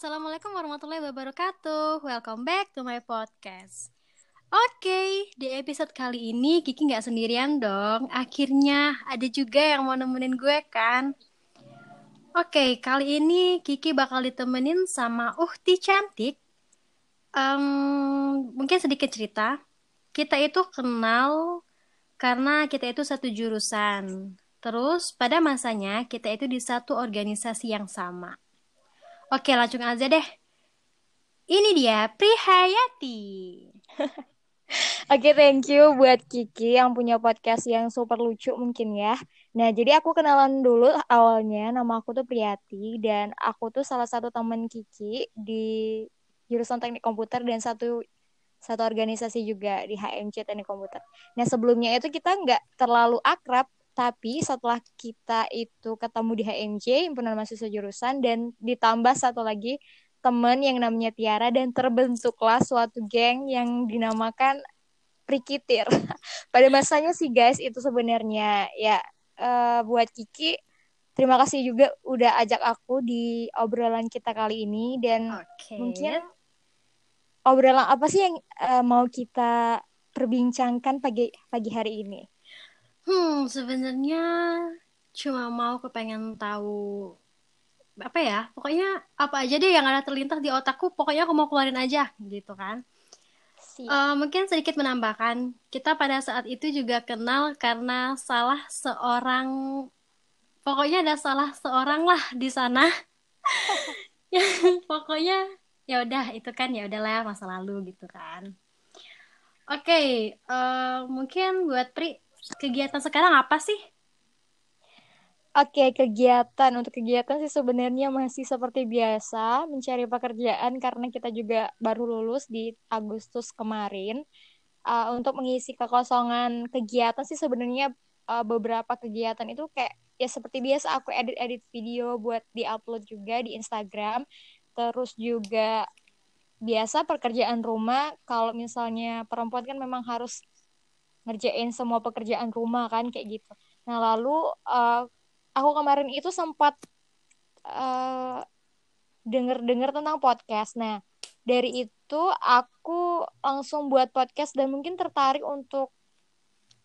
Assalamualaikum warahmatullahi wabarakatuh. Welcome back to my podcast. Oke, di episode kali ini Kiki nggak sendirian dong. Akhirnya ada juga yang mau nemenin gue kan. Oke, kali ini Kiki bakal ditemenin sama Uhti cantik. Um, mungkin sedikit cerita. Kita itu kenal karena kita itu satu jurusan. Terus pada masanya kita itu di satu organisasi yang sama. Oke, langsung aja deh. Ini dia Prihayati. Oke, thank you buat Kiki yang punya podcast yang super lucu mungkin ya. Nah, jadi aku kenalan dulu awalnya. Nama aku tuh Priyati dan aku tuh salah satu temen Kiki di jurusan Teknik Komputer dan satu satu organisasi juga di HMC Teknik Komputer. Nah, sebelumnya itu kita nggak terlalu akrab tapi setelah kita itu ketemu di HMJ, himpunan mahasiswa jurusan, dan ditambah satu lagi teman yang namanya Tiara, dan terbentuklah suatu geng yang dinamakan Prikitir. Pada masanya sih guys, itu sebenarnya ya uh, buat Kiki, terima kasih juga udah ajak aku di obrolan kita kali ini, dan okay. mungkin obrolan apa sih yang uh, mau kita perbincangkan pagi pagi hari ini? Hmm, sebenarnya cuma mau kepengen tahu apa ya pokoknya apa aja deh yang ada terlintas di otakku pokoknya aku mau keluarin aja gitu kan. Uh, mungkin sedikit menambahkan kita pada saat itu juga kenal karena salah seorang pokoknya ada salah seorang lah di sana. Pokoknya ya udah itu kan ya udahlah masa lalu gitu kan. Oke okay, uh, eh, mungkin buat Pri kegiatan sekarang apa sih? Oke, kegiatan untuk kegiatan sih sebenarnya masih seperti biasa mencari pekerjaan karena kita juga baru lulus di Agustus kemarin. Uh, untuk mengisi kekosongan kegiatan sih sebenarnya uh, beberapa kegiatan itu kayak ya seperti biasa aku edit-edit video buat diupload juga di Instagram. Terus juga biasa pekerjaan rumah kalau misalnya perempuan kan memang harus ngerjain semua pekerjaan rumah kan kayak gitu. Nah lalu uh, aku kemarin itu sempat uh, denger-denger tentang podcast. Nah dari itu aku langsung buat podcast dan mungkin tertarik untuk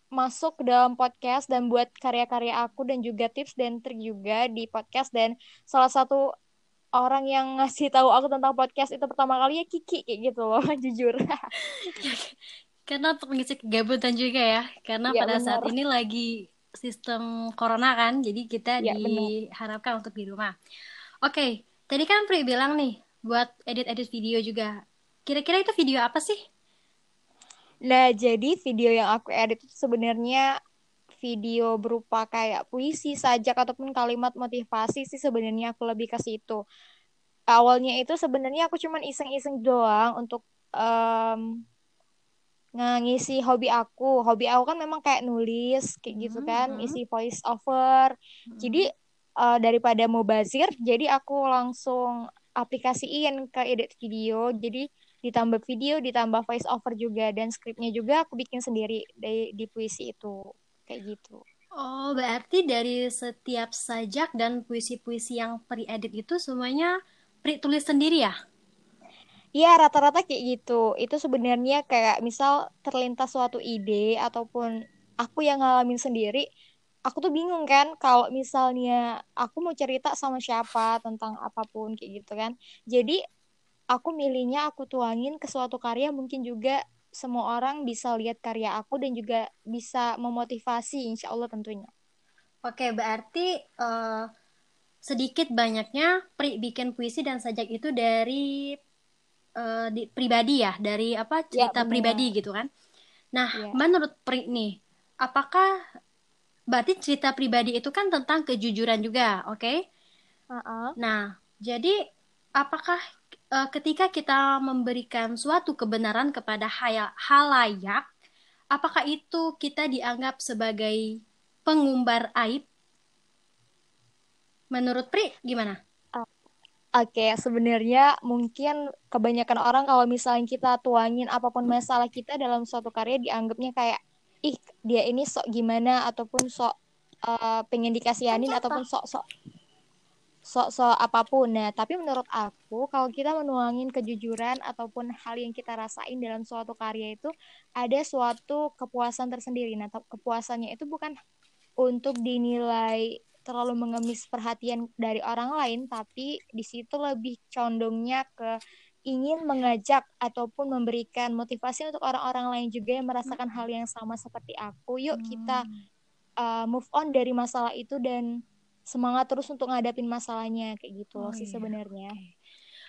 masuk ke dalam podcast dan buat karya-karya aku dan juga tips dan trik juga di podcast dan salah satu orang yang ngasih tahu aku tentang podcast itu pertama kali ya Kiki kayak gitu loh jujur Karena untuk mengisi kegabutan juga ya, karena ya, pada benar. saat ini lagi sistem corona kan, jadi kita ya, diharapkan benar. untuk di rumah. Oke, tadi kan Pri bilang nih buat edit-edit video juga. Kira-kira itu video apa sih? Nah, jadi video yang aku edit itu sebenarnya video berupa kayak puisi, sajak ataupun kalimat motivasi sih sebenarnya aku lebih kasih itu. Awalnya itu sebenarnya aku cuman iseng-iseng doang untuk um, ngisi hobi aku. Hobi aku kan memang kayak nulis kayak gitu kan, hmm. isi voice over. Hmm. Jadi uh, daripada mau bazir, jadi aku langsung aplikasiin ke edit video. Jadi ditambah video, ditambah voice over juga dan skripnya juga aku bikin sendiri di, di puisi itu. Kayak gitu. Oh, berarti dari setiap sajak dan puisi-puisi yang pre-edit itu semuanya pre tulis sendiri ya? Iya rata-rata kayak gitu. Itu sebenarnya kayak misal terlintas suatu ide ataupun aku yang ngalamin sendiri, aku tuh bingung kan kalau misalnya aku mau cerita sama siapa tentang apa pun kayak gitu kan. Jadi aku milihnya aku tuangin ke suatu karya mungkin juga semua orang bisa lihat karya aku dan juga bisa memotivasi insya Allah tentunya. Oke, berarti uh, sedikit banyaknya Pri bikin puisi dan sajak itu dari uh, di, pribadi ya dari apa ya, cerita ya, pribadi gitu kan nah ya. menurut Pri nih apakah berarti cerita pribadi itu kan tentang kejujuran juga oke okay? uh -uh. nah jadi apakah uh, ketika kita memberikan suatu kebenaran kepada halayak apakah itu kita dianggap sebagai pengumbar aib menurut Pri gimana Oke, sebenarnya mungkin kebanyakan orang kalau misalnya kita tuangin apa pun masalah kita dalam suatu karya dianggapnya kayak ih dia ini sok gimana ataupun sok uh, pengen dikasihanin ataupun sok sok sok-sok apa pun. Nah, tapi menurut aku kalau kita menuangin kejujuran ataupun hal yang kita rasain dalam suatu karya itu ada suatu kepuasan tersendiri. Nah, kepuasannya itu bukan untuk dinilai terlalu mengemis perhatian dari orang lain, tapi di situ lebih condongnya ke ingin mengajak ataupun memberikan motivasi untuk orang-orang lain juga yang merasakan hal yang sama seperti aku. Yuk kita uh, move on dari masalah itu dan semangat terus untuk ngadapin masalahnya kayak gitu oh, sih iya. sebenarnya.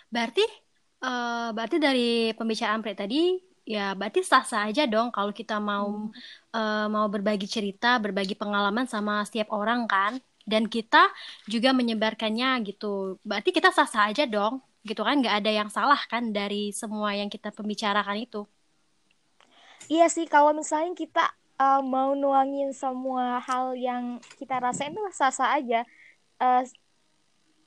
Berarti uh, berarti dari pembicaraan Pre tadi ya berarti sah-sah aja dong kalau kita mau hmm. uh, mau berbagi cerita, berbagi pengalaman sama setiap orang kan dan kita juga menyebarkannya gitu. Berarti kita sah-sah aja dong gitu kan nggak ada yang salah kan dari semua yang kita pembicarakan itu. Iya sih kalau misalnya kita uh, mau nuangin semua hal yang kita rasain itu sah-sah aja uh,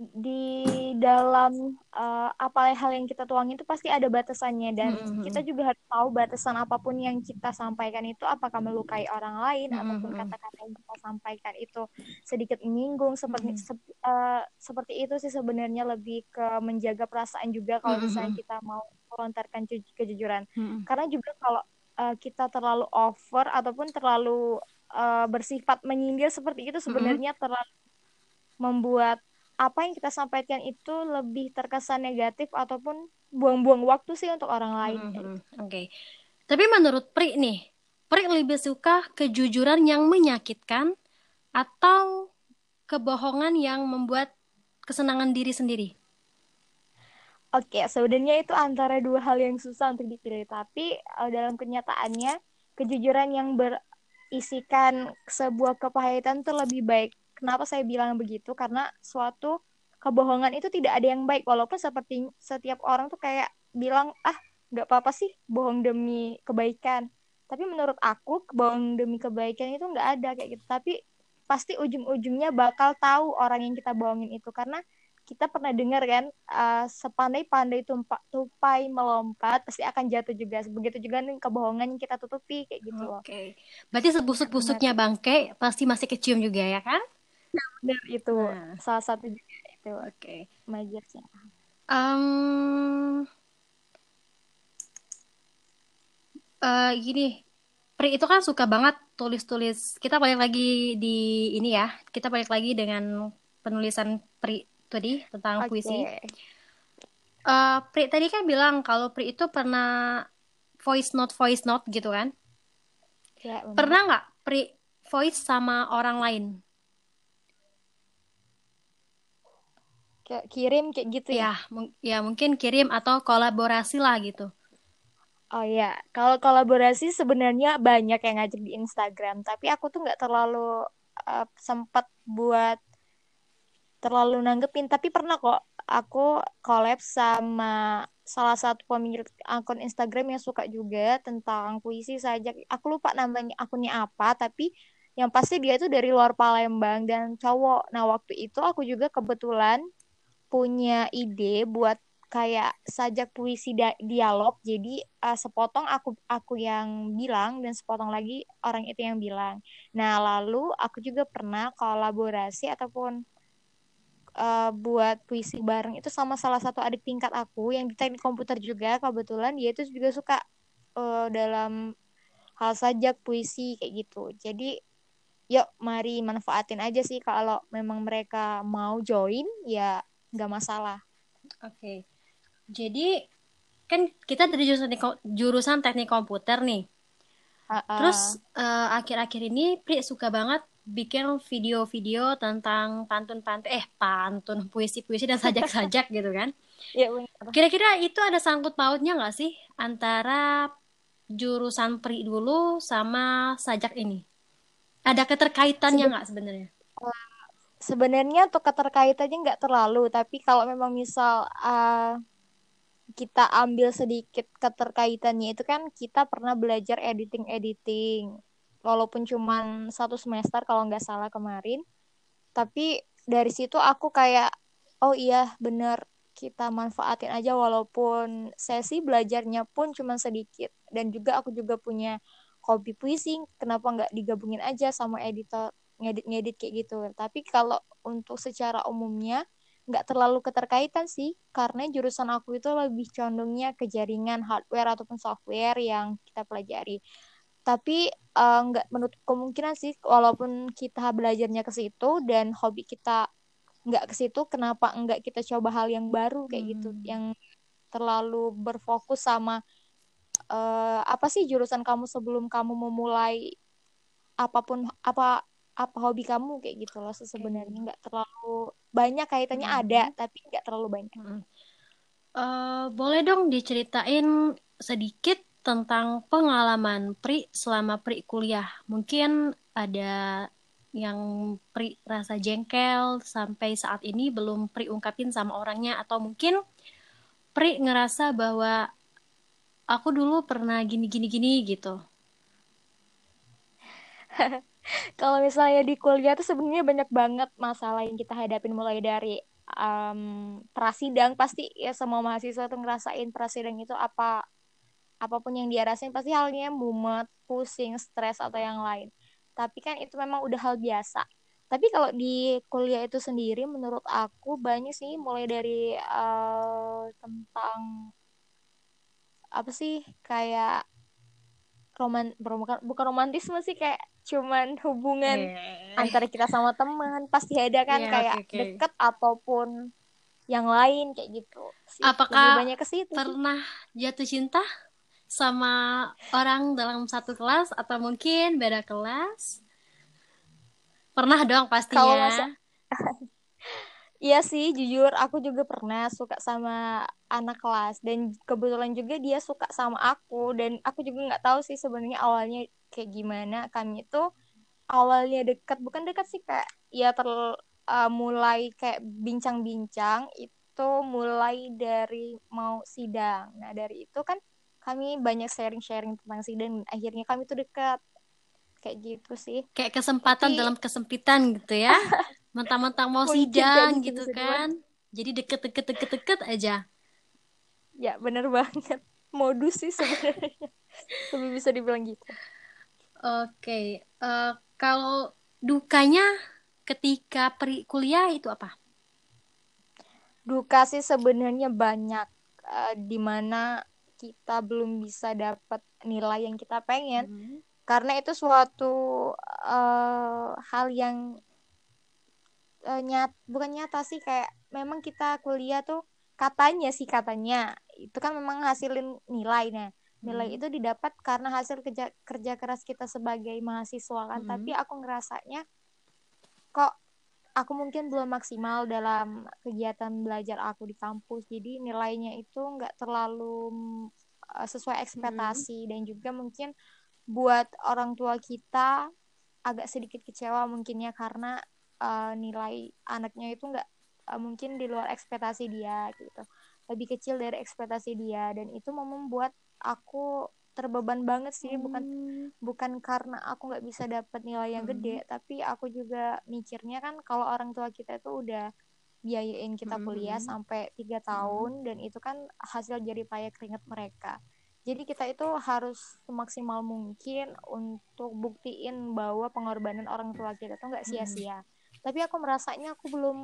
di dalam uh, apa hal yang kita tuangin itu pasti ada batasannya dan mm-hmm. kita juga harus tahu batasan apa pun yang kita sampaikan itu apakah melukai orang lain mm-hmm. ataupun kata-kata yang kita sampaikan itu sedikit menyinggung seperti mm-hmm. se uh, seperti itu sih sebenarnya lebih ke menjaga perasaan juga kalau mm-hmm. misalnya kita mau melontarkan kejujuran mm-hmm. karena juga kalau uh, kita terlalu over ataupun terlalu uh, bersifat menyindir seperti itu sebenarnya mm-hmm. terlalu membuat apa yang kita sampaikan itu lebih terkesan negatif ataupun buang-buang waktu sih untuk orang lain. Mm-hmm. Oke. Okay. Tapi menurut Pri nih, Pri lebih suka kejujuran yang menyakitkan atau kebohongan yang membuat kesenangan diri sendiri? Oke, sebenarnya itu antara dua hal yang susah untuk dipilih. Tapi uh, dalam kenyataannya, kejujuran yang berisikan sebuah kepahitan itu lebih baik. Kenapa saya bilang begitu? Karena suatu kebohongan itu tidak ada yang baik. Walaupun seperti setiap orang tuh kayak bilang, ah nggak apa-apa sih bohong demi kebaikan. Tapi menurut aku, bohong demi kebaikan itu nggak ada kayak gitu. Tapi pasti ujung-ujungnya bakal tahu orang yang kita bohongin itu. Karena kita pernah dengar kan uh, sepandai-pandai tupai melompat pasti akan jatuh juga begitu juga nih kebohongan yang kita tutupi kayak gitu loh. Oke. Okay. Berarti sebusuk-busuknya bangke pasti masih kecium juga ya kan? Nah, benar itu nah. salah satu juga itu. Oke. Okay. Majornya. Um, uh, gini, Pri itu kan suka banget tulis-tulis. Kita balik lagi di ini ya. Kita balik lagi dengan penulisan Pri tadi tentang okay. puisi. Uh, Pri tadi kan bilang kalau Pri itu pernah voice note voice note gitu kan? Ya, pernah nggak Pri voice sama orang lain? Kayak kirim kayak gitu ya? Ya, ya mungkin kirim atau kolaborasi lah gitu. Oh ya, kalau kolaborasi sebenarnya banyak yang ngajak di Instagram, tapi aku tuh nggak terlalu uh, sempat buat terlalu nanggepin tapi pernah kok aku collab sama salah satu pemilik akun Instagram yang suka juga tentang puisi saja aku lupa namanya akunnya apa tapi yang pasti dia itu dari luar Palembang dan cowok nah waktu itu aku juga kebetulan punya ide buat kayak sajak puisi dialog jadi uh, sepotong aku aku yang bilang dan sepotong lagi orang itu yang bilang. Nah lalu aku juga pernah kolaborasi ataupun uh, buat puisi bareng itu sama salah satu adik tingkat aku yang di teknik komputer juga kebetulan dia itu juga suka uh, dalam hal sajak puisi kayak gitu. Jadi yuk mari manfaatin aja sih kalau memang mereka mau join ya nggak masalah oke okay. jadi kan kita dari jurusan teknik, jurusan teknik komputer nih uh -uh. terus uh, akhir-akhir ini Pri suka banget bikin video-video tentang pantun-pantun eh pantun puisi-puisi dan sajak-sajak gitu kan. Iya Kira-kira itu ada sangkut pautnya nggak sih antara jurusan pri dulu sama sajak ini? Ada keterkaitannya nggak sebenarnya? Sebenarnya untuk keterkaitannya nggak terlalu, tapi kalau memang misal uh, kita ambil sedikit keterkaitannya itu kan kita pernah belajar editing editing walaupun cuma satu semester kalau nggak salah kemarin. Tapi dari situ aku kayak oh iya bener kita manfaatin aja. Walaupun sesi belajarnya pun cuma sedikit. Dan juga aku juga punya hobi puisi kenapa nggak digabungin aja sama editor ngedit-ngedit kayak gitu tapi kalau untuk secara umumnya nggak terlalu keterkaitan sih karena jurusan aku itu lebih condongnya ke jaringan hardware ataupun software yang kita pelajari tapi uh, nggak menutup kemungkinan sih walaupun kita belajarnya ke situ dan hobi kita nggak ke situ kenapa enggak kita coba hal yang baru kayak gitu? hmm. gitu yang terlalu berfokus sama uh, apa sih jurusan kamu sebelum kamu memulai apa pun apa apa hobi kamu kayak gitu loh sebenarnya nggak terlalu banyak kaitannya hmm. ada tapi nggak terlalu banyak. Hmm. Uh, boleh dong diceritain sedikit tentang pengalaman Pri selama Pri kuliah. Mungkin ada yang Pri rasa jengkel sampai saat ini belum Pri ungkapin sama orangnya atau mungkin Pri ngerasa bahwa aku dulu pernah gini gini gini gitu. kalau misalnya di kuliah tuh sebenarnya banyak banget masalah yang kita hadapin mulai dari um, prasidang pasti ya semua mahasiswa tuh ngerasain prasidang itu apa apa pun yang dia rasain pasti halnya mumet, pusing, stres atau yang lain. Tapi kan itu memang udah hal biasa. Tapi kalau di kuliah itu sendiri menurut aku banyak sih mulai dari uh, tentang apa sih kayak roman bukan bukan romantisme sih kayak cuman hubungan yeah. antara kita sama teman pasti ada kan yeah, kayak okay, okay. deket ataupun yang lain kayak gitu. Sih, Apakah banyak ke situ pernah jatuh cinta sama orang dalam satu kelas atau mungkin beda kelas? Pernah dong pastinya. Kalau masa... Iya sih, jujur aku juga pernah suka sama anak kelas. Dan kebetulan juga dia suka sama aku. Dan aku juga nggak tahu sih sebenarnya awalnya kayak gimana. Kami itu awalnya dekat, bukan dekat sih kayak ya ter uh, mulai kayak bincang-bincang itu mulai dari mau sidang. Nah, dari itu kan kami banyak sharing-sharing tentang sidang dan akhirnya kami tuh dekat kayak gitu sih. Kayak kesempatan Tapi... dalam kesempitan gitu ya mentang-mentang mau sidang gitu kan. jadi deket-deket deket-deket aja. Ya bener banget. Modus sih sebenarnya. Lebih bisa dibilang gitu. Oke okay. uh, eh, kalau dukanya ketika peri kuliah itu apa? Duka sih sebenarnya banyak uh, di mana kita belum bisa dapat nilai yang kita pengen. Hmm. Karena itu suatu uh, hal yang uh, nyat bukan nyata sih kayak memang kita kuliah tuh katanya sih katanya itu kan memang hasilin nilai nah nilai hmm. itu didapat karena hasil kerja kerja keras kita sebagai mahasiswa kan hmm. tapi aku ngerasanya kok aku mungkin belum maksimal dalam kegiatan belajar aku di kampus jadi nilainya itu nggak terlalu uh, sesuai ekspektasi hmm. dan juga mungkin buat orang tua kita agak sedikit kecewa mungkinnya karena uh, nilai anaknya itu nggak uh, mungkin di luar ekspektasi dia gitu lebih kecil dari ekspektasi dia dan itu membuat aku terbeban banget sih hmm. bukan bukan karena aku nggak bisa dapat nilai yang hmm. gede tapi aku juga mikirnya kan kalau orang tua kita itu udah biayain kita kuliah hmm. sampai tiga tahun hmm. dan itu kan hasil jadi payah keringat mereka jadi kita itu harus semaksimal mungkin untuk buktiin bahwa pengorbanan orang tua kita tuh nggak sia-sia. Hmm. Tapi aku merasanya aku belum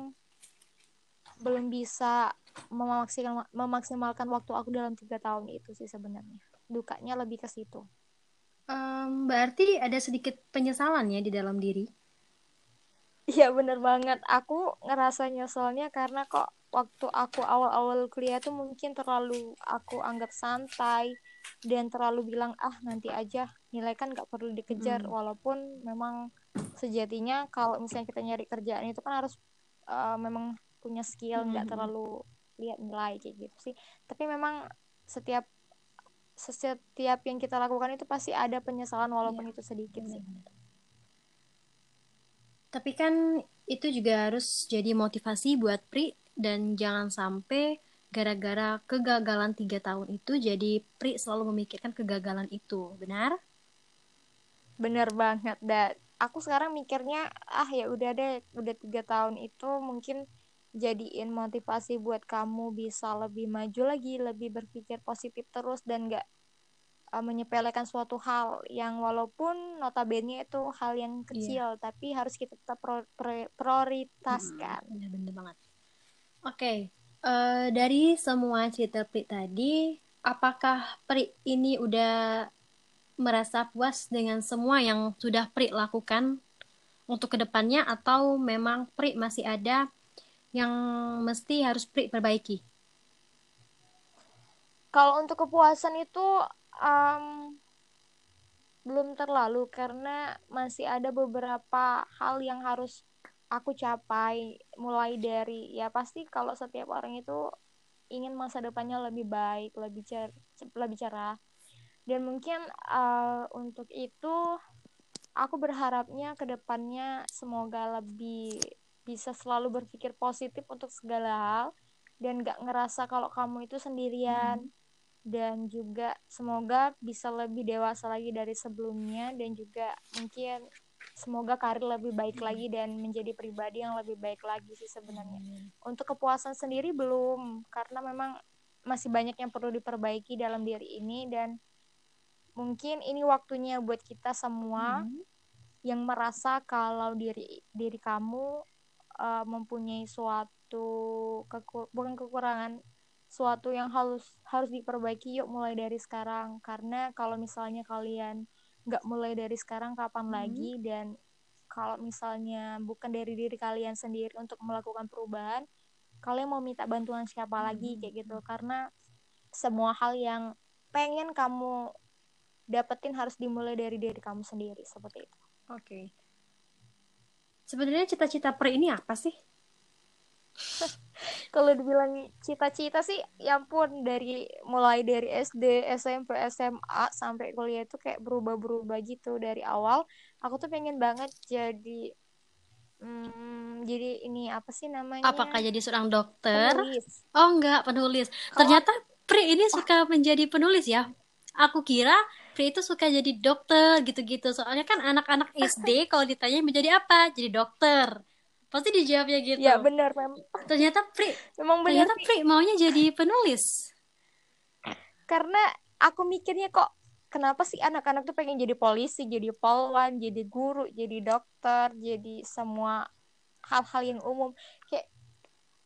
belum bisa memaksimal, memaksimalkan waktu aku dalam tiga tahun itu sih sebenarnya. Dukanya lebih ke situ. Um, berarti ada sedikit penyesalan ya di dalam diri? Iya bener banget. Aku ngerasa nyeselnya karena kok waktu aku awal-awal kuliah tuh mungkin terlalu aku anggap santai dan terlalu bilang ah nanti aja nilai kan nggak perlu dikejar hmm. walaupun memang sejatinya kalau misalnya kita nyari kerjaan itu kan harus uh, memang punya skill nggak hmm. terlalu lihat nilai kayak gitu sih. Tapi memang setiap setiap yang kita lakukan itu pasti ada penyesalan walaupun ya. itu sedikit sih. Tapi kan itu juga harus jadi motivasi buat Pri dan jangan sampai gara-gara kegagalan tiga tahun itu jadi Pri selalu memikirkan kegagalan itu. Benar? Benar banget dan aku sekarang mikirnya ah ya udah deh udah tiga tahun itu mungkin jadiin motivasi buat kamu bisa lebih maju lagi lebih berpikir positif terus dan gak uh, menyepelekan suatu hal yang walaupun notabene itu hal yang iya. kecil yeah. tapi harus kita tetap pro, pro, prioritaskan hmm, bener-bener banget okay. uh, eh, dari semua cerita Pri tadi, apakah Pri ini udah merasa puas dengan semua yang sudah Pri lakukan untuk ke depannya atau memang Pri masih ada yang mesti harus Pri perbaiki? Kalau untuk kepuasan itu um, belum terlalu karena masih ada beberapa hal yang harus aku capai mulai dari ya pasti kalau setiap orang itu ingin masa depannya lebih baik lebih cer lebih cerah dan mungkin uh, untuk itu aku berharapnya ke depannya semoga lebih bisa selalu berpikir positif untuk segala hal dan gak ngerasa kalau kamu itu sendirian hmm. dan juga semoga bisa lebih dewasa lagi dari sebelumnya dan juga mungkin semoga karir lebih baik lagi dan menjadi pribadi yang lebih baik lagi sih sebenarnya. Untuk kepuasan sendiri belum karena memang masih banyak yang perlu diperbaiki dalam diri ini dan mungkin ini waktunya buat kita semua hmm. yang merasa kalau diri diri kamu uh, mempunyai suatu kekur bukan kekurangan suatu yang harus harus diperbaiki yuk mulai dari sekarang karena kalau misalnya kalian nggak mulai dari sekarang kapan hmm. lagi dan kalau misalnya bukan dari diri kalian sendiri untuk melakukan perubahan kalian mau minta bantuan siapa hmm. lagi kayak gitu karena semua hal yang pengen kamu dapetin harus dimulai dari diri kamu sendiri seperti itu. Oke. Okay. Sebenarnya cita-cita per ini apa sih? kalau dibilang cita-cita sih ya ampun dari mulai dari SD SMP SMA sampai kuliah itu kayak berubah-berubah gitu dari awal aku tuh pengen banget jadi hmm, jadi ini apa sih namanya apakah jadi seorang dokter penulis. oh enggak penulis ternyata Pri ini suka menjadi penulis ya aku kira Pri itu suka jadi dokter gitu-gitu. Soalnya kan anak-anak SD kalau ditanya menjadi apa? Jadi dokter. Pasti dijawabnya gitu. Ya benar memang ternyata Pri memang benar ternyata Pri. Maunya jadi penulis. Karena aku mikirnya kok kenapa sih anak-anak tuh pengen jadi polisi jadi polwan jadi guru jadi dokter jadi semua hal-hal yang umum. Kayak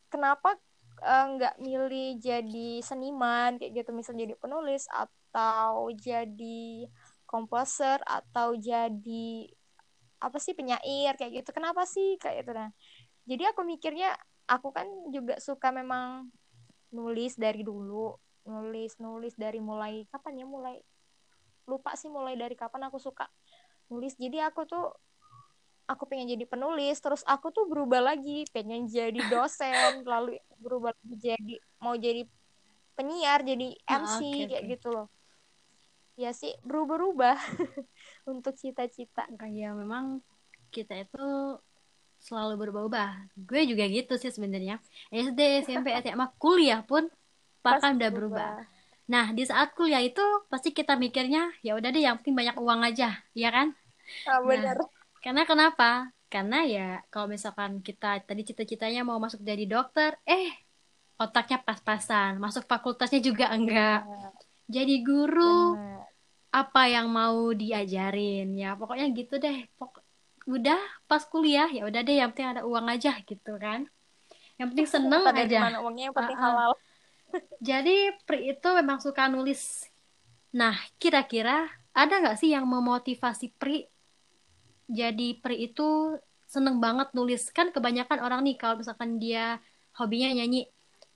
kenapa eh, nggak uh, milih jadi seniman kayak gitu misal jadi penulis atau jadi komposer atau jadi apa sih penyair kayak gitu. Kenapa sih kayak itu nah jadi aku mikirnya aku kan juga suka memang nulis dari dulu nulis nulis dari mulai kapan ya mulai lupa sih mulai dari kapan aku suka nulis. Jadi aku tuh aku pengen jadi penulis terus aku tuh berubah lagi pengen jadi dosen lalu berubah lagi jadi mau jadi penyiar jadi MC oh, okay, kayak gitu loh ya sih berubah-ubah untuk cita-cita. Kayak memang kita itu selalu berubah-ubah. Gue juga gitu sih sebenarnya. SD SMP SMA kuliah pun bahkan udah berubah. nah di saat kuliah itu pasti kita mikirnya ya udah deh yang penting banyak uang aja ya kan? Oh, benar. Nah, karena kenapa? Karena ya kalau misalkan kita tadi cita-citanya mau masuk jadi dokter eh otaknya pas-pasan. Masuk fakultasnya juga enggak. Jadi guru apa yang mau diajarin? Ya pokoknya gitu deh. Pok udah pas kuliah ya udah deh yang penting ada uang aja gitu kan? Yang penting seneng aja. uangnya yang penting uh -uh. halal. Jadi Pri itu memang suka nulis. Nah kira-kira ada nggak sih yang memotivasi Pri? Jadi Pri itu seneng banget nulis. Kan kebanyakan orang nih kalau misalkan dia hobinya nyanyi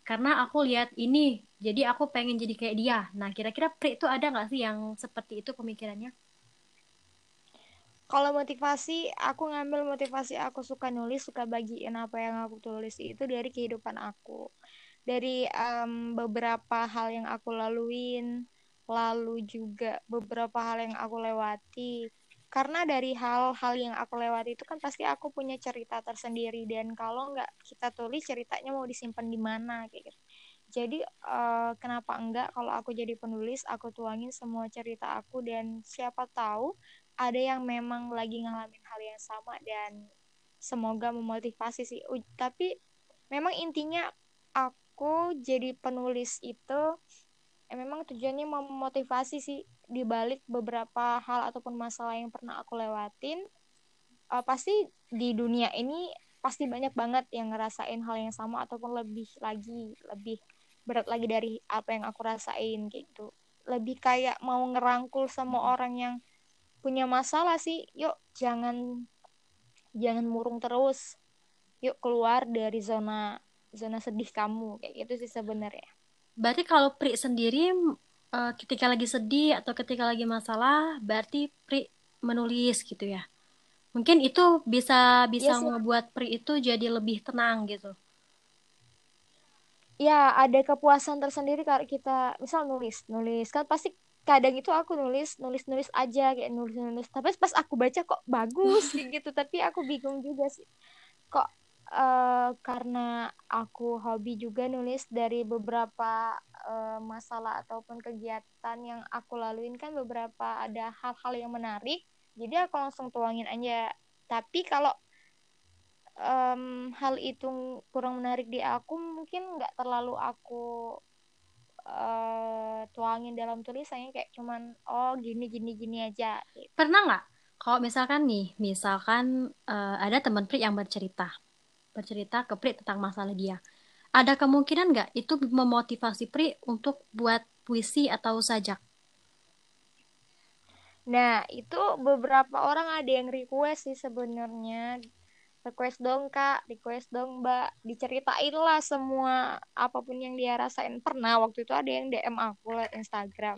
karena aku lihat ini jadi aku pengen jadi kayak dia. Nah kira-kira Pri itu ada nggak sih yang seperti itu pemikirannya? Kalau motivasi aku ngambil motivasi aku suka nulis suka bagiin apa yang aku tulis itu dari kehidupan aku. Dari um, beberapa hal yang aku laluin lalu juga beberapa hal yang aku lewati karena dari hal-hal yang aku lewati itu kan pasti aku punya cerita tersendiri. Dan kalau nggak kita tulis ceritanya mau disimpan di mana kayak gitu. Jadi uh, kenapa enggak kalau aku jadi penulis aku tuangin semua cerita aku. Dan siapa tahu ada yang memang lagi ngalamin hal yang sama dan semoga memotivasi sih. Tapi memang intinya aku jadi penulis itu eh, memang tujuannya memotivasi sih dibalik beberapa hal ataupun masalah yang pernah aku lewatin uh, pasti di dunia ini pasti banyak banget yang ngerasain hal yang sama ataupun lebih lagi lebih berat lagi dari apa yang aku rasain gitu. Lebih kayak mau ngerangkul sama orang yang punya masalah sih yuk jangan jangan murung terus. Yuk keluar dari zona zona sedih kamu. Kayak gitu sih sebenarnya. Berarti kalau Pri sendiri uh, ketika lagi sedih atau ketika lagi masalah berarti Pri menulis gitu ya. Mungkin itu bisa bisa yes, iya ngebuat Pri itu jadi lebih tenang gitu. Ya ada kepuasan tersendiri kalau kita misal nulis nulis. Kan pasti kadang itu aku nulis nulis nulis aja kayak nulis nulis tapi pas aku baca kok bagus gitu. Tapi aku bingung juga sih. Kok uh, karena aku hobi juga nulis dari beberapa uh, masalah ataupun kegiatan yang aku laluin kan beberapa ada hal-hal yang menarik jadi aku langsung tuangin aja. Tapi kalau um, hal itu kurang menarik di aku mungkin nggak terlalu aku uh, tuangin dalam tulisannya kayak cuman oh gini gini gini aja gitu. pernah nggak? Kalau misalkan nih misalkan uh, ada teman Pri yang bercerita bercerita ke Pri tentang masalah dia ada kemungkinan nggak itu memotivasi Pri untuk buat puisi atau sajak Nah, itu beberapa orang ada yang request sih sebenarnya request dong kak, request dong mbak, diceritain lah semua apa pun yang dia rasain. Pernah waktu itu ada yang DM aku lewat Instagram.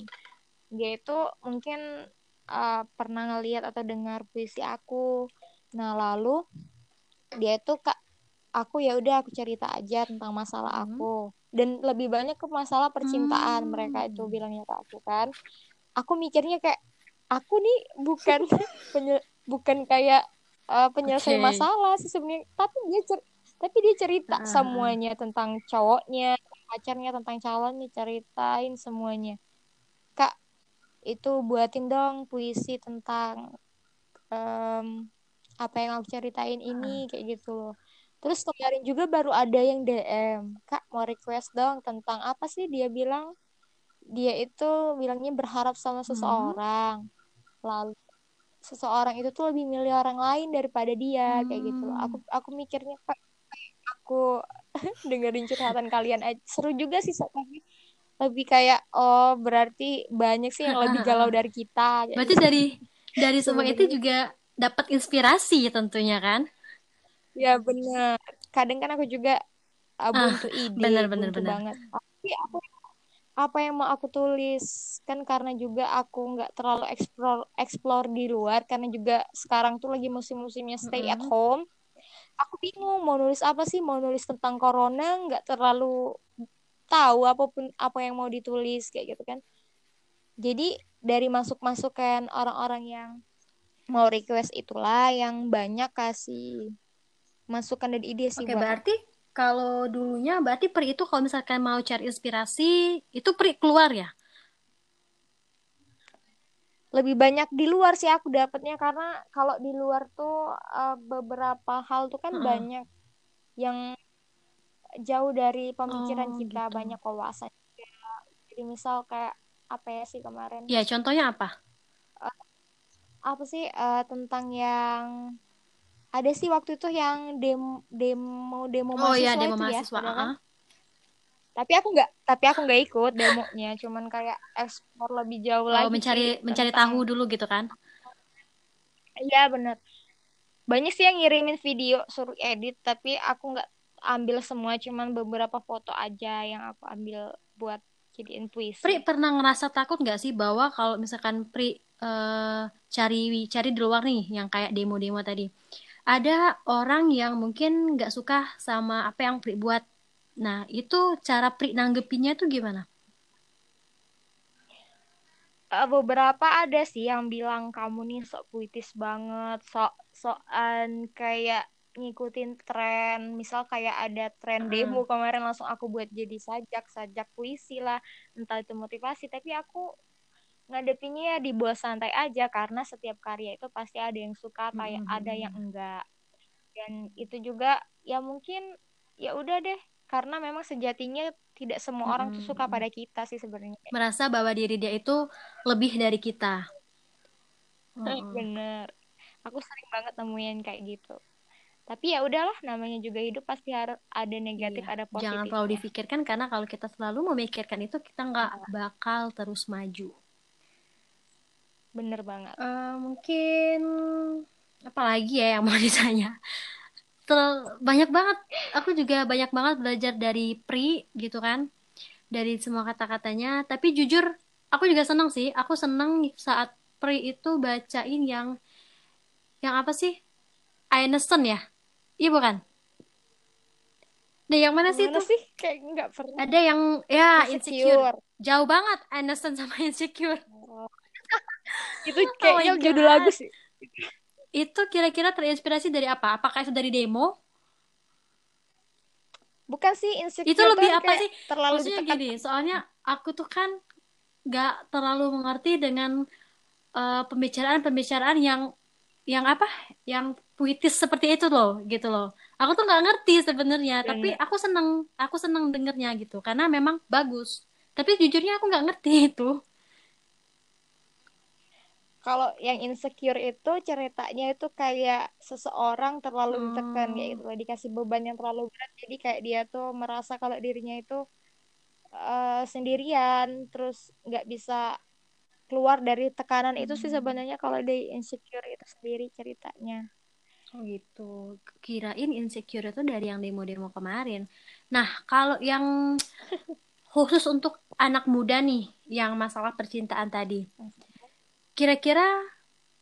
Dia itu mungkin uh, pernah ngeliat atau dengar puisi aku. Nah lalu dia itu kak, aku ya udah aku cerita aja tentang masalah hmm. aku. Dan lebih banyak ke masalah percintaan hmm. mereka itu bilangnya ke aku kan. Aku mikirnya kayak aku nih bukan bukan kayak uh, penyelesai okay. masalah sih sebenarnya tapi dia cer tapi dia cerita uh. semuanya tentang cowoknya pacarnya tentang calonnya ceritain semuanya kak itu buatin dong puisi tentang um, apa yang aku ceritain ini uh. kayak gitu loh terus kemarin juga baru ada yang DM kak mau request dong tentang apa sih dia bilang dia itu bilangnya berharap sama hmm. seseorang hmm. lalu seseorang itu tuh lebih milih orang lain daripada dia hmm. kayak gitu hmm. aku aku mikirnya aku dengerin curhatan kalian aja seru juga sih tapi lebih kayak oh berarti banyak sih yang lebih galau dari kita berarti gitu. dari dari semua itu juga dapat inspirasi tentunya kan ya benar kadang kan aku juga uh, buntu ah, ide bener, bener, bener. banget. Tapi aku apa yang mau aku tulis? Kan karena juga aku nggak terlalu explore explore di luar karena juga sekarang tuh lagi musim-musimnya stay mm -hmm. at home. Aku bingung mau nulis apa sih? Mau nulis tentang corona nggak terlalu tahu apa pun apa yang mau ditulis kayak gitu kan. Jadi dari masuk masukan orang-orang yang mau request itulah yang banyak kasih masukan dan ide sih Oke, berarti kalau dulunya berarti Pri itu kalau misalkan mau cari inspirasi itu Pri keluar ya? Lebih banyak di luar sih aku dapatnya karena kalau di luar tuh uh, beberapa hal tuh kan hmm. banyak yang jauh dari pemikiran oh, kita, gitu. banyak wawasan Jadi misal kayak apa ya sih kemarin? Ya, contohnya apa? Uh, apa sih uh, tentang yang ada sih waktu itu yang demo demo demo oh, iya, mahasiswa iya, demo itu mahasiswa, ya, kan? tapi aku nggak tapi aku nggak ikut demonya cuman kayak ekspor lebih jauh oh, lagi mencari sih, mencari tentang... tahu dulu gitu kan? Iya bener. Banyak sih yang ngirimin video suruh edit tapi aku nggak ambil semua cuman beberapa foto aja yang aku ambil buat jadiin puisi. Pri pernah ngerasa takut nggak sih bahwa kalau misalkan Pri uh, cari cari di luar nih yang kayak demo-demo tadi ada orang yang mungkin nggak suka sama apa yang Pri buat. Nah, itu cara Pri nanggepinnya tuh gimana? Uh, beberapa ada sih yang bilang kamu nih sok puitis banget, sok sokan kayak ngikutin tren. Misal kayak ada tren demo kemarin langsung aku buat jadi sajak, sajak puisi lah, entah itu motivasi. Tapi aku ngadepinnya ya dibawa santai aja karena setiap karya itu pasti ada yang suka kayak mm -hmm. ada yang enggak. Dan itu juga ya mungkin ya udah deh. Karena memang sejatinya tidak semua mm -hmm. orang tuh suka pada kita sih sebenarnya. Merasa bahwa diri dia itu lebih dari kita. Mm -hmm. bener. Aku sering banget nemuin kayak gitu. Tapi ya udahlah namanya juga hidup pasti harus ada negatif Iya, ada positif jangan terlalu difikirkan karena kalau kita selalu memikirkan itu kita nggak bakal terus maju. Bener banget Eh, mungkin apa lagi ya yang mau ditanya? Terlalu, banyak banget. Aku juga banyak banget belajar dari Pri gitu kan, dari semua kata-katanya. Tapi jujur, aku juga senang sih. Aku senang saat Pri itu bacain yang yang apa sih? Einstein ya? Iya bukan? Nah, yang mana sih itu? sih kayak nggak pernah Ada yang ya insecure. insecure Jauh banget Einstein sama insecure. Oh. itu kayaknya my judul lagu sih Itu kira-kira terinspirasi dari apa? Apakah itu dari demo? bukan sih insecure Itu lebih apa sih? terlalu Maksudnya ditekan gini, soalnya aku tuh kan gak terlalu mengerti dengan eh, pembicaraan-pembicaraan yang yang apa? Yang puitis seperti itu loh, gitu loh. Aku tuh nggak ngerti sebenarnya, tapi Bener. aku seneng, aku seneng dengernya gitu, karena memang bagus. Tapi jujurnya aku nggak ngerti itu. Kalau yang insecure itu ceritanya itu kayak seseorang terlalu ditekan kayak Hmm. gitu loh dikasih beban yang terlalu berat jadi kayak dia tuh merasa kalau dirinya itu eh, sendirian terus nggak bisa keluar dari tekanan itu sih Hmm. sebenarnya kalau di insecure itu sendiri ceritanya Oh gitu. Kirain insecure itu dari yang demo-demo kemarin. Nah, kalau yang khusus untuk anak muda nih, yang masalah percintaan tadi, kira-kira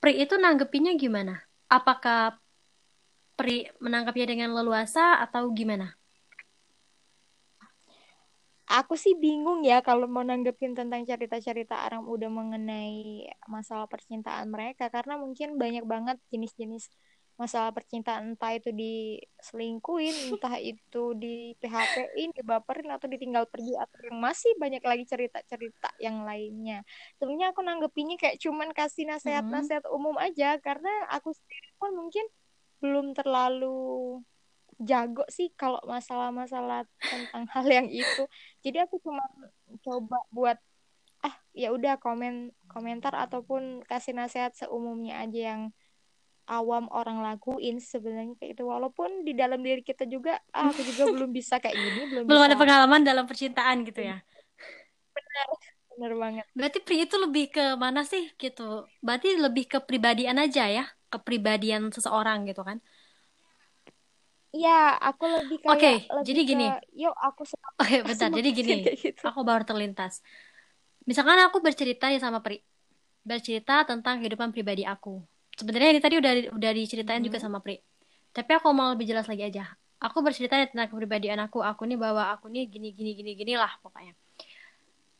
Pri itu nanggepinnya gimana? Apakah Pri menangkapnya dengan leluasa atau gimana? aku sih bingung ya kalau mau nanggepin tentang cerita-cerita orang muda mengenai masalah percintaan mereka karena mungkin banyak banget jenis-jenis masalah percintaan entah itu diselingkuhin, entah itu di PHP-in, dibaperin atau ditinggal pergi atau yang masih banyak lagi cerita-cerita yang lainnya. Sebenarnya aku nanggepinnya kayak cuman kasih nasihat-nasihat umum aja karena aku sendiri pun mungkin belum terlalu jago sih kalau masalah-masalah tentang hal yang itu. Jadi aku cuma coba buat ah ya udah komen komentar ataupun kasih nasihat seumumnya aja yang awam orang lakuin sebenarnya kayak itu walaupun di dalam diri kita juga ah aku juga belum bisa kayak gini belum Belum ada bisa pengalaman dalam percintaan gitu ya. bener banget Berarti Pri itu lebih ke mana sih gitu? Berarti lebih ke pribadian aja ya, kepribadian seseorang gitu kan? Iya, aku lebih kayak Oke, lebih jadi ke gini. yuk aku Oke, bentar. Jadi gini, gitu. aku baru terlintas. Misalkan aku bercerita nih sama Pri, bercerita tentang kehidupan pribadi aku. Sebenarnya ini tadi udah udah diceritain juga Mm-mm. sama Pri. Tapi aku mau lebih jelas lagi aja. Aku bercerita tentang kepribadian aku. Aku nih bahwa aku nih gini gini gini gini lah pokoknya.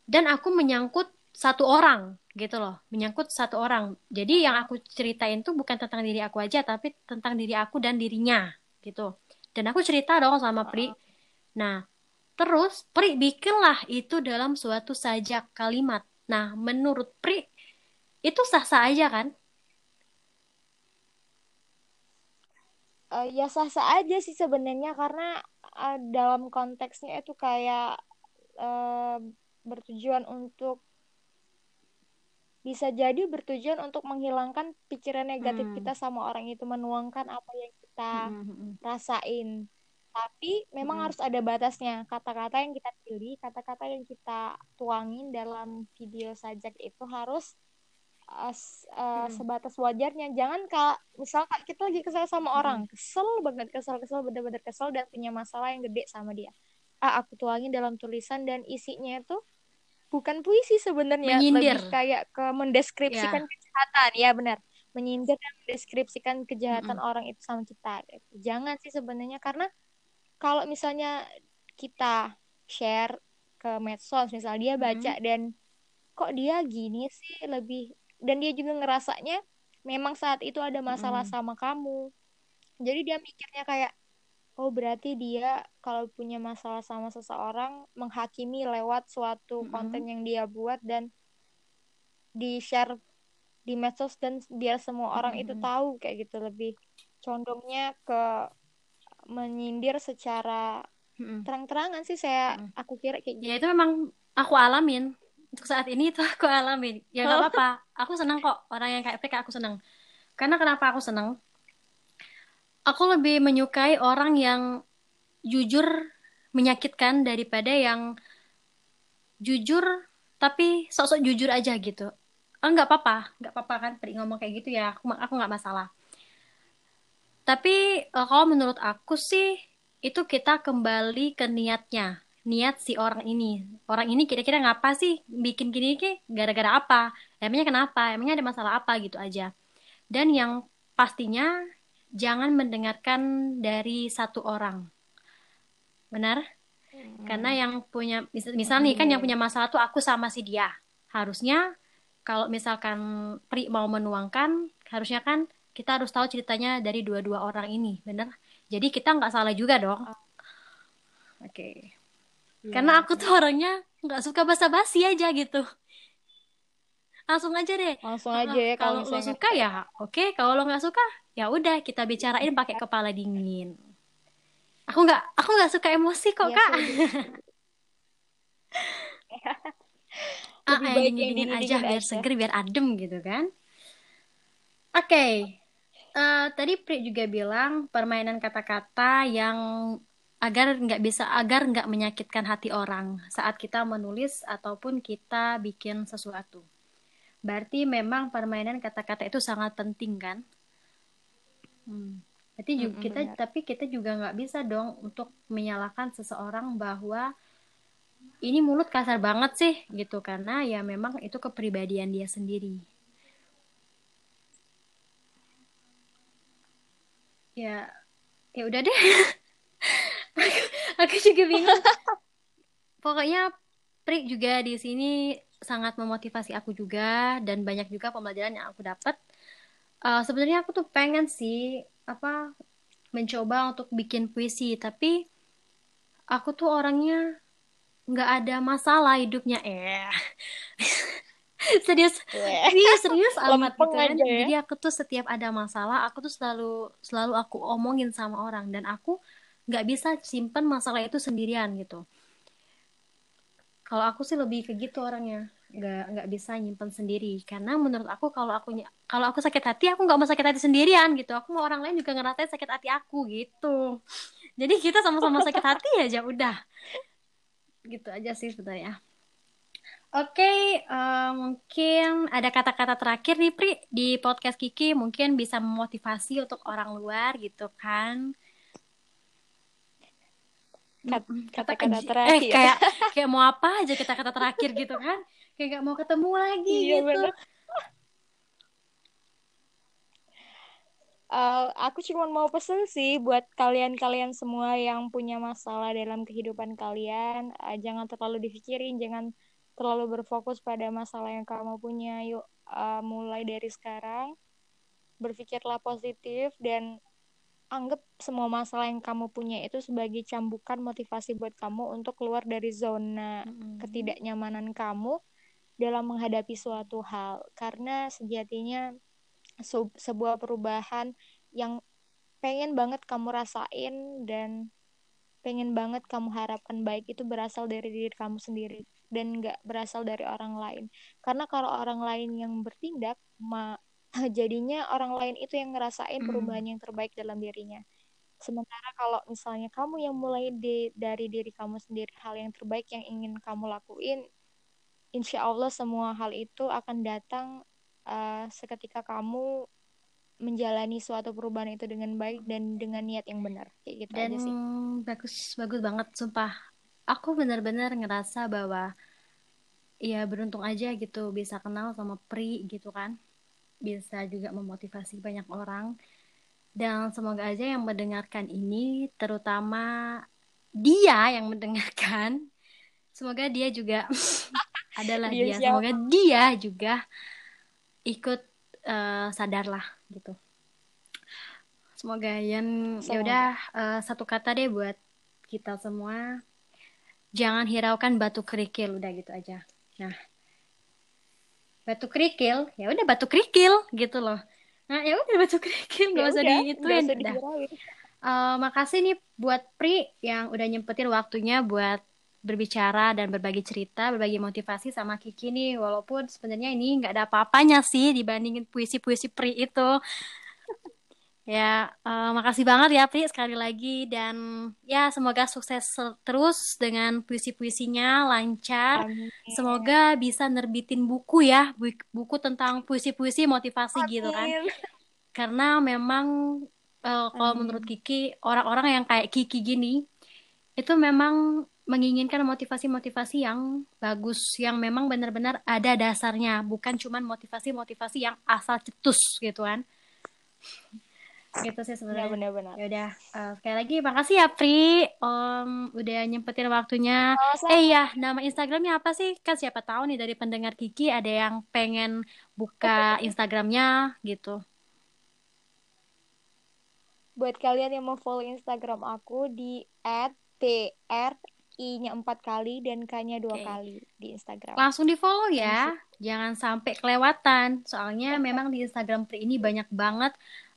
Dan aku menyangkut satu orang gitu loh, menyangkut satu orang. Jadi yang aku ceritain tuh bukan tentang diri aku aja, tapi tentang diri aku dan dirinya gitu. Dan aku cerita dong sama Pri. Nah, terus Pri bikinlah itu dalam suatu sajak kalimat. Nah, menurut Pri itu sah-sah aja kan? Eh, ya sah-sah aja sih sebenarnya karena eh, dalam konteksnya itu kayak eh, bertujuan untuk bisa jadi bertujuan untuk menghilangkan pikiran negatif Hmm. kita sama orang itu menuangkan apa yang kita Mm-mm. rasain. Tapi memang Mm-mm. harus ada batasnya. Kata-kata yang kita pilih, kata-kata yang kita tuangin dalam video sajak itu harus uh, s- uh, Mm-mm. sebatas wajarnya. Jangan kak, misal kak kita lagi kesel sama orang, Mm-mm. kesel banget, kesel-kesel, bener-bener kesel dan punya masalah yang gede sama dia. Ah, aku tuangin dalam tulisan dan isinya itu bukan puisi sebenarnya, lebih kayak ke mendeskripsikan Ya. kejahatan. Ya benar, menyindir dan mendeskripsikan kejahatan Mm-mm. orang itu sama kita. Jangan sih sebenarnya karena kalau misalnya kita share ke medsos, misal dia baca Mm-mm. dan kok dia gini sih lebih dan dia juga ngerasanya memang saat itu ada masalah Mm-mm. sama kamu. Jadi dia mikirnya kayak oh berarti dia kalau punya masalah sama seseorang menghakimi lewat suatu konten Mm-mm. yang dia buat dan di share di medsos dan biar semua orang itu Mm-mm. tahu kayak gitu lebih condongnya ke menyindir secara Mm-mm. terang-terangan sih saya Mm-mm. aku kira kayak Ya gitu. itu memang aku alamin. Untuk saat ini itu aku alamin. Ya nggak apa-apa. Aku senang kok orang yang kayak kayak aku senang. Karena kenapa aku senang? aku lebih menyukai orang yang jujur menyakitkan daripada yang jujur tapi sok-sok jujur aja gitu. Oh, nggak apa-apa, nggak apa-apa kan Pri ngomong kayak gitu ya. Aku aku nggak masalah. Tapi uh, kalau menurut aku sih itu kita kembali ke niatnya, niat si orang ini. Orang ini kira-kira ngapa sih bikin gini ki gara-gara apa? Emangnya kenapa? Emangnya ada masalah apa gitu aja. Dan yang pastinya jangan mendengarkan dari satu orang. Benar? Hmm. Karena yang punya misal, misal nih kan yang punya masalah tuh aku sama si dia. Harusnya kalau misalkan Pri mau menuangkan, harusnya kan kita harus tahu ceritanya dari dua-dua orang ini, bener? Jadi kita nggak salah juga dong. Oke. Okay. Ya, Karena aku tuh orangnya nggak suka basa-basi aja gitu. Langsung aja deh. Langsung aja ya kalau lo suka ya, oke. Okay. Kalau lo nggak suka, ya udah kita bicarain pakai kepala dingin. Aku nggak, aku nggak suka emosi kok ya, kak. ah, yang dingin, dingin aja biar seger, biar adem gitu kan. Oke, okay uh, tadi Pri juga bilang permainan kata-kata yang agar nggak bisa agar nggak menyakitkan hati orang saat kita menulis ataupun kita bikin sesuatu. Berarti memang permainan kata-kata itu sangat penting kan? Hmm. Berarti juga mm -hmm, kita benar. tapi kita juga nggak bisa dong untuk menyalahkan seseorang bahwa ini mulut kasar banget sih gitu karena ya memang itu kepribadian dia sendiri. ya ya udah deh aku, aku juga bingung. Pokoknya Pri juga di sini sangat memotivasi aku juga dan banyak juga pembelajaran yang aku dapat. Uh, sebenarnya aku tuh pengen sih apa mencoba untuk bikin puisi tapi aku tuh orangnya nggak ada masalah hidupnya. Eh. Serius iya serius amat gitu kan. ya. jadi aku tuh setiap ada masalah aku tuh selalu selalu aku omongin sama orang dan aku nggak bisa simpan masalah itu sendirian gitu. Kalau aku sih lebih ke gitu orangnya. Nggak nggak bisa nyimpan sendiri. Karena menurut aku kalau aku kalau aku sakit hati aku nggak mau sakit hati sendirian gitu. Aku mau orang lain juga ngerasain sakit hati aku gitu. Jadi kita sama-sama sakit hati aja udah. Gitu aja sih sebenarnya. Oke, okay, uh, eh, mungkin ada kata-kata terakhir nih Pri di podcast Kiki. Mungkin bisa memotivasi untuk orang luar gitu kan? Kata-kata terakhir. Eh, kayak kayak mau apa aja kata-kata terakhir gitu kan? Kayak gak mau ketemu lagi iya, gitu. Uh, aku cuma mau pesen sih buat kalian-kalian semua yang punya masalah dalam kehidupan kalian, uh, jangan terlalu dipikirin, jangan terlalu berfokus pada masalah yang kamu punya yuk uh, mulai dari sekarang berpikirlah positif dan anggap semua masalah yang kamu punya itu sebagai cambukan motivasi buat kamu untuk keluar dari zona hmm. ketidaknyamanan kamu dalam menghadapi suatu hal karena sejatinya sebuah perubahan yang pengen banget kamu rasain dan pengen banget kamu harapkan baik itu berasal dari diri kamu sendiri dan nggak berasal dari orang lain karena kalau orang lain yang bertindak ma jadinya orang lain itu yang ngerasain hmm. perubahan yang terbaik dalam dirinya. Sementara kalau misalnya kamu yang mulai di, dari diri kamu sendiri hal yang terbaik yang ingin kamu lakuin insya Allah semua hal itu akan datang uh, seketika kamu menjalani suatu perubahan itu dengan baik dan dengan niat yang benar. Kayak gitu dan aja sih. bagus bagus banget sumpah. Aku benar-benar ngerasa bahwa ya beruntung aja gitu bisa kenal sama Pri gitu kan bisa juga memotivasi banyak orang. Dan semoga aja yang mendengarkan ini terutama dia yang mendengarkan semoga dia juga adalah dia, dia. semoga dia juga ikut uh, sadarlah gitu. Semoga yang ya udah uh, satu kata deh buat kita semua. Jangan hiraukan batu kerikil udah gitu aja. Nah batu kerikil. Ya udah batu kerikil gitu loh. Nah ya udah batu kerikil. Nggak ya usah diituin. udah. uh, makasih nih buat Pri yang udah nyempetin waktunya buat berbicara dan berbagi cerita, berbagi motivasi sama Kiki nih. Walaupun sebenarnya ini nggak ada apa-apanya sih dibandingin puisi-puisi Pri itu. Ya, uh, makasih banget ya Pri sekali lagi dan ya semoga sukses terus dengan puisi-puisinya lancar. Amin. Semoga bisa nerbitin buku ya, buku tentang puisi-puisi motivasi Amin. gitu kan. Karena memang uh, kalau Amin. menurut Kiki orang-orang yang kayak Kiki gini itu memang menginginkan motivasi-motivasi yang bagus, yang memang benar-benar ada dasarnya, bukan cuma motivasi-motivasi yang asal cetus gitu kan gitu sih sebenarnya. benar-benar ya udah uh, sekali lagi makasih ya Pri. Om udah nyempetin waktunya. Oh, eh ya nama Instagramnya apa sih? Kan siapa tahu nih dari pendengar Kiki ada yang pengen buka Instagramnya gitu. Buat kalian yang mau follow Instagram aku di @pr I-nya empat kali dan K-nya dua okay. kali di Instagram. Langsung di follow ya, jangan sampai kelewatan. Soalnya memang di Instagram Pri ini banyak banget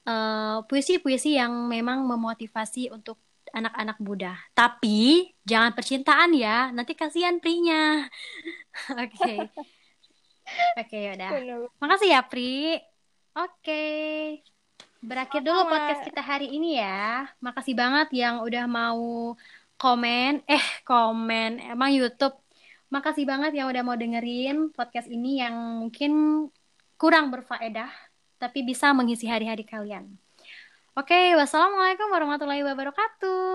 Eh, puisi-puisi uh, yang memang memotivasi untuk anak-anak muda. Tapi jangan percintaan ya, nanti kasihan prinya. Oke. Oke, okay, yaudah. Makasih ya, Pri. Oke. Okay. Berakhir dulu podcast kita hari ini ya. Makasih banget yang udah mau komen, eh komen, emang YouTube. Makasih banget yang udah mau dengerin podcast ini yang mungkin kurang berfaedah tapi bisa mengisi hari-hari kalian. Oke, wassalamualaikum warahmatullahi wabarakatuh.